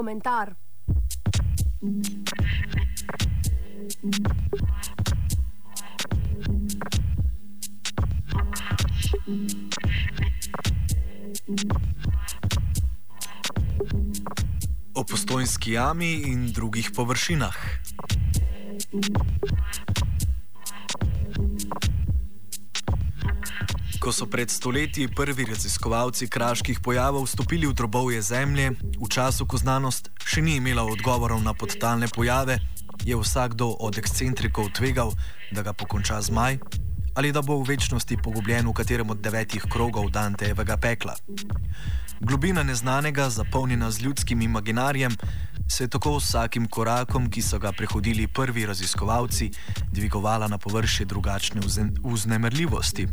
komentar. O postojnski jami in drugih površinah. Ko so pred stoletji prvi raziskovalci kraških pojavov vstopili v drobovje Zemlje, v času, ko znanost še ni imela odgovorov na podtalne pojave, je vsakdo od ekscentrikov tvegal, da ga pokonča zmaj ali da bo v večnosti pogubljen v katerem od devetih krogov Dantejevega pekla. Globina neznanega, zapolnjena z ljudskim imaginarjem, se je tako vsakim korakom, ki so ga prehodili prvi raziskovalci, dvigovala na površje drugačne vznemirljivosti.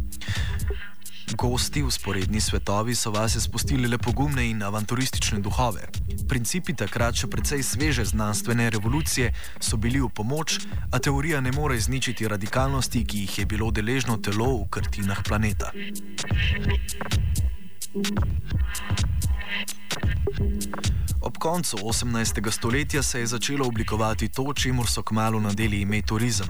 Gosti v sporedni svetovi so vase spustili le pogumne in avanturistične duhove. Principi takrat še precej sveže znanstvene revolucije so bili v pomoč, a teorija ne more izničiti radikalnosti, ki jih je bilo deležno telo v krtinah planeta. Ob koncu 18. stoletja se je začelo oblikovati to, čemu so kmalo nadeli ime turizem.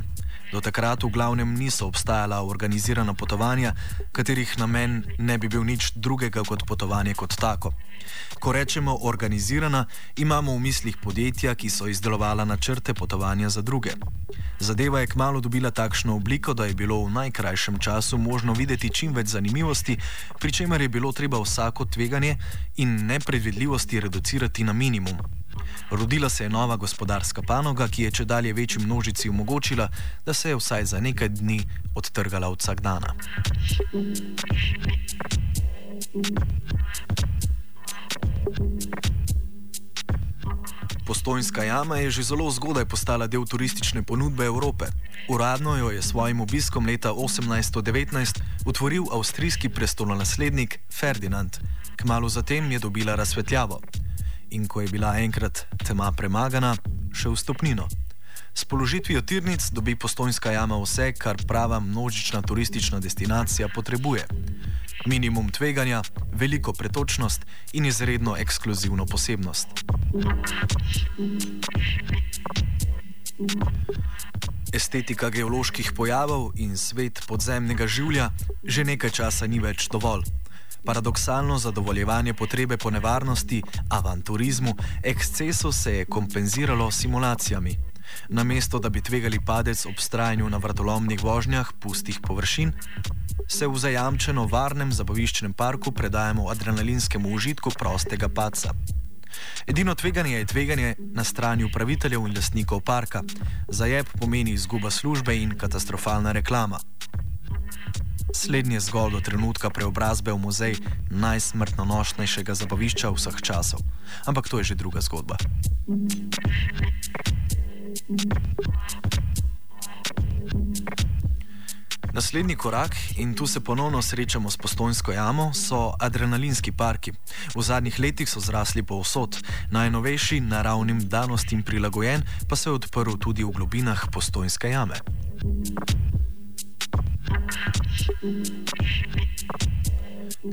Do takrat v glavnem niso obstajala organizirana potovanja, katerih namen ne bi bil nič drugega kot potovanje kot tako. Ko rečemo organizirana, imamo v mislih podjetja, ki so izdelovala načrte potovanja za druge. Zadeva je kmalo dobila takšno obliko, da je bilo v najkrajšem času možno videti čim več zanimivosti, pri čemer je bilo treba vsako tveganje in nepredvidljivosti reducirati na minimum. Rodila se je nova gospodarska panoga, ki je če dalje večji množici omogočila, da se je vsaj za nekaj dni odtrgala od vsak dana. Postojnska jama je že zelo zgodaj postala del turistične ponudbe Evrope. Uradno jo je svojim obiskom leta 1819 utvoril avstrijski prestolonaslednik Ferdinand. Kmalo zatem je dobila razsvetljavo in ko je bila enkrat tema premagana, še vstopnino. S položitvijo tirnic dobi postojnska jama vse, kar prava množična turistična destinacija potrebuje. Minimum tveganja, veliko pretočnost in izredno ekskluzivno posebnost. Estetika geoloških pojavov in svet podzemnega življa že nekaj časa ni več dovolj paradoksalno zadovoljevanje potrebe po nevarnosti, avanturizmu, ekscesu se je kompenziralo s simulacijami. Namesto da bi tvegali padec ob strajanju na vratolomnih vožnjah pustih površin, se v zajamčeno varnem zabaviščnem parku predajemo adrenalinskemu užitku prostega paca. Edino tveganje je tveganje na strani upraviteljev in lastnikov parka. Zajeb pomeni izguba službe in katastrofalna reklama. Slednje zgolj do trenutka preobrazbe v muzej najsmrtno nošnejšega zabavišča vseh časov. Ampak to je že druga zgodba. Naslednji korak, in tu se ponovno srečamo s postojnsko jamo, so adrenalinski parki. V zadnjih letih so zrasli povsod, najnovejši naravnim danostim prilagojen pa se je odprl tudi v globinah postojnske jame.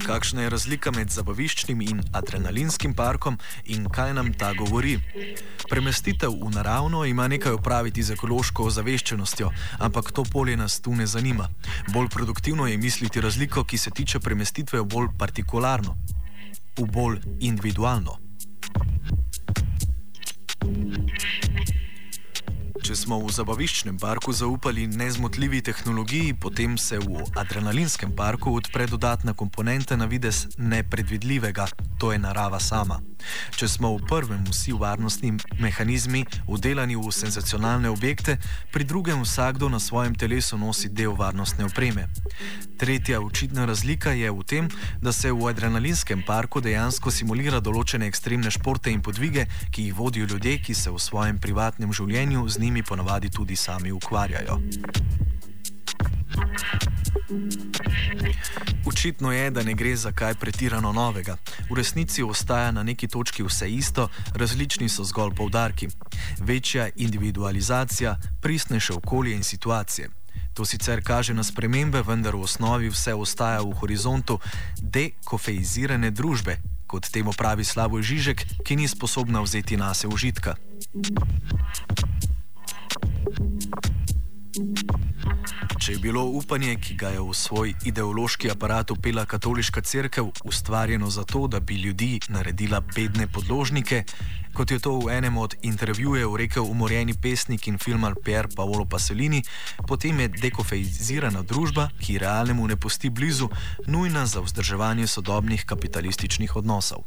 Kakšna je razlika med zabaviščnim in adrenalinskim parkom in kaj nam ta govori? Premestitev v naravno ima nekaj opraviti z ekološko ozaveščenostjo, ampak to polje nas tu ne zanima. Bolj produktivno je misliti razliko, ki se tiče premestitve v bolj partikularno, v bolj individualno. Če smo v zabaviščnem parku zaupali nezmotljivi tehnologiji, potem se v adrenalinskem parku odpre dodatna komponenta na vides nepredvidljivega, to je narava sama. Če smo v prvem vsi varnostni mehanizmi udelani v senzacionalne objekte, pri drugem vsakdo na svojem telesu nosi del varnostne opreme. Tretja očitna razlika je v tem, da se v adrenalinskem parku dejansko simulira določene ekstremne športe in podvige, ki jih vodijo ljudje, ki se v svojem privatnem življenju z njimi ponavadi tudi sami ukvarjajo. Očitno je, da ne gre za kaj pretirano novega. V resnici ostaja na neki točki vse isto, različni so zgolj poudarki. Večja individualizacija, pristnejše okolje in situacije. To sicer kaže na spremembe, vendar v osnovi vse ostaja v horizontu dekofeizirane družbe, kot temu pravi Slavo Žižek, ki ni sposobna vzeti nase užitka. Če je bilo upanje, ki ga je v svoj ideološki aparat upela katoliška crkva, ustvarjeno zato, da bi ljudi naredila bedne podložnike, kot je to v enem od intervjujev rekel umorjeni pesnik in filmar Pier Paolo Pasolini, potem je dekofeizirana družba, ki realnemu ne pusti blizu, nujna za vzdrževanje sodobnih kapitalističnih odnosov.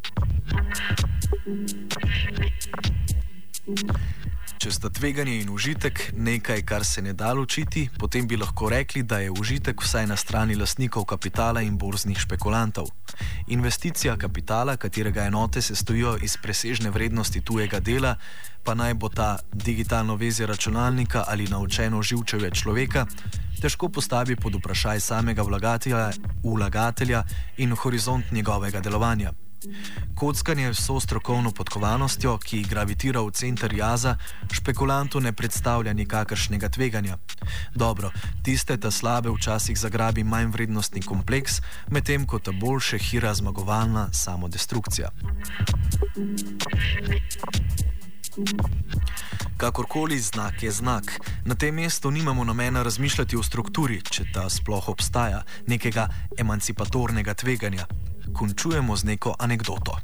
Thank you. Če sta tveganje in užitek nekaj, kar se ne da ločiti, potem bi lahko rekli, da je užitek vsaj na strani lastnikov kapitala in borznih špekulantov. Investicija kapitala, katerega enote se stojijo iz presežne vrednosti tujega dela, pa naj bo ta digitalno vezje računalnika ali naučeno živčevje človeka, težko postavi pod vprašaj samega vlagatelja, vlagatelja in horizont njegovega delovanja. Kockanje s strokovno podkovanostjo, ki gravitira v center jaza, špekulantu ne predstavlja nikakršnega tveganja. Dobro, tiste ta slabe včasih zagrabi manj vrednostni kompleks, medtem ko ta boljše hira zmagovalna samodestrukcija. Kakorkoli znak je znak, na tem mestu nimamo namena razmišljati o strukturi, če ta sploh obstaja, nekega emancipatornega tveganja končujemo z neko anegdoto.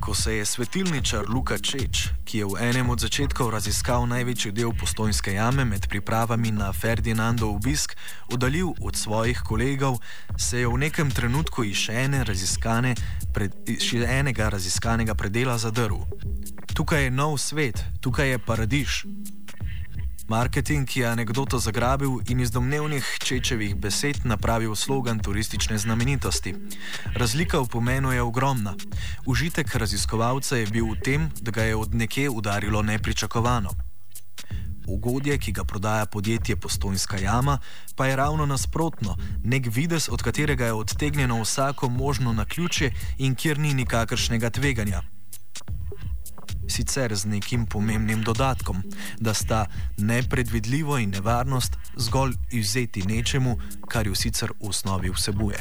Ko se je svetilničar Luka Čeč, ki je v enem od začetkov raziskal največji del postojnske jame med pripravami na Ferdinandov obisk, oddaljil od svojih kolegov, se je v nekem trenutku iz še, ene pred, še enega raziskanega predela zadrl. Tukaj je nov svet, tukaj je paradiž. Marketing je anegdoto zagrabil in iz domnevnih čečevih besed napravil slogan turistične znamenitosti. Razlika v pomenu je ogromna. Užitek raziskovalca je bil v tem, da ga je od nekje udarilo nepričakovano. Ugodje, ki ga prodaja podjetje Postojnska jama, pa je ravno nasprotno, nek vides, od katerega je odtegnjeno vsako možno na ključe in kjer ni nikakršnega tveganja sicer z nekim pomembnim dodatkom, da sta nepredvidljivo in nevarnost zgolj izzeti nečemu, kar jo sicer v osnovi vsebuje.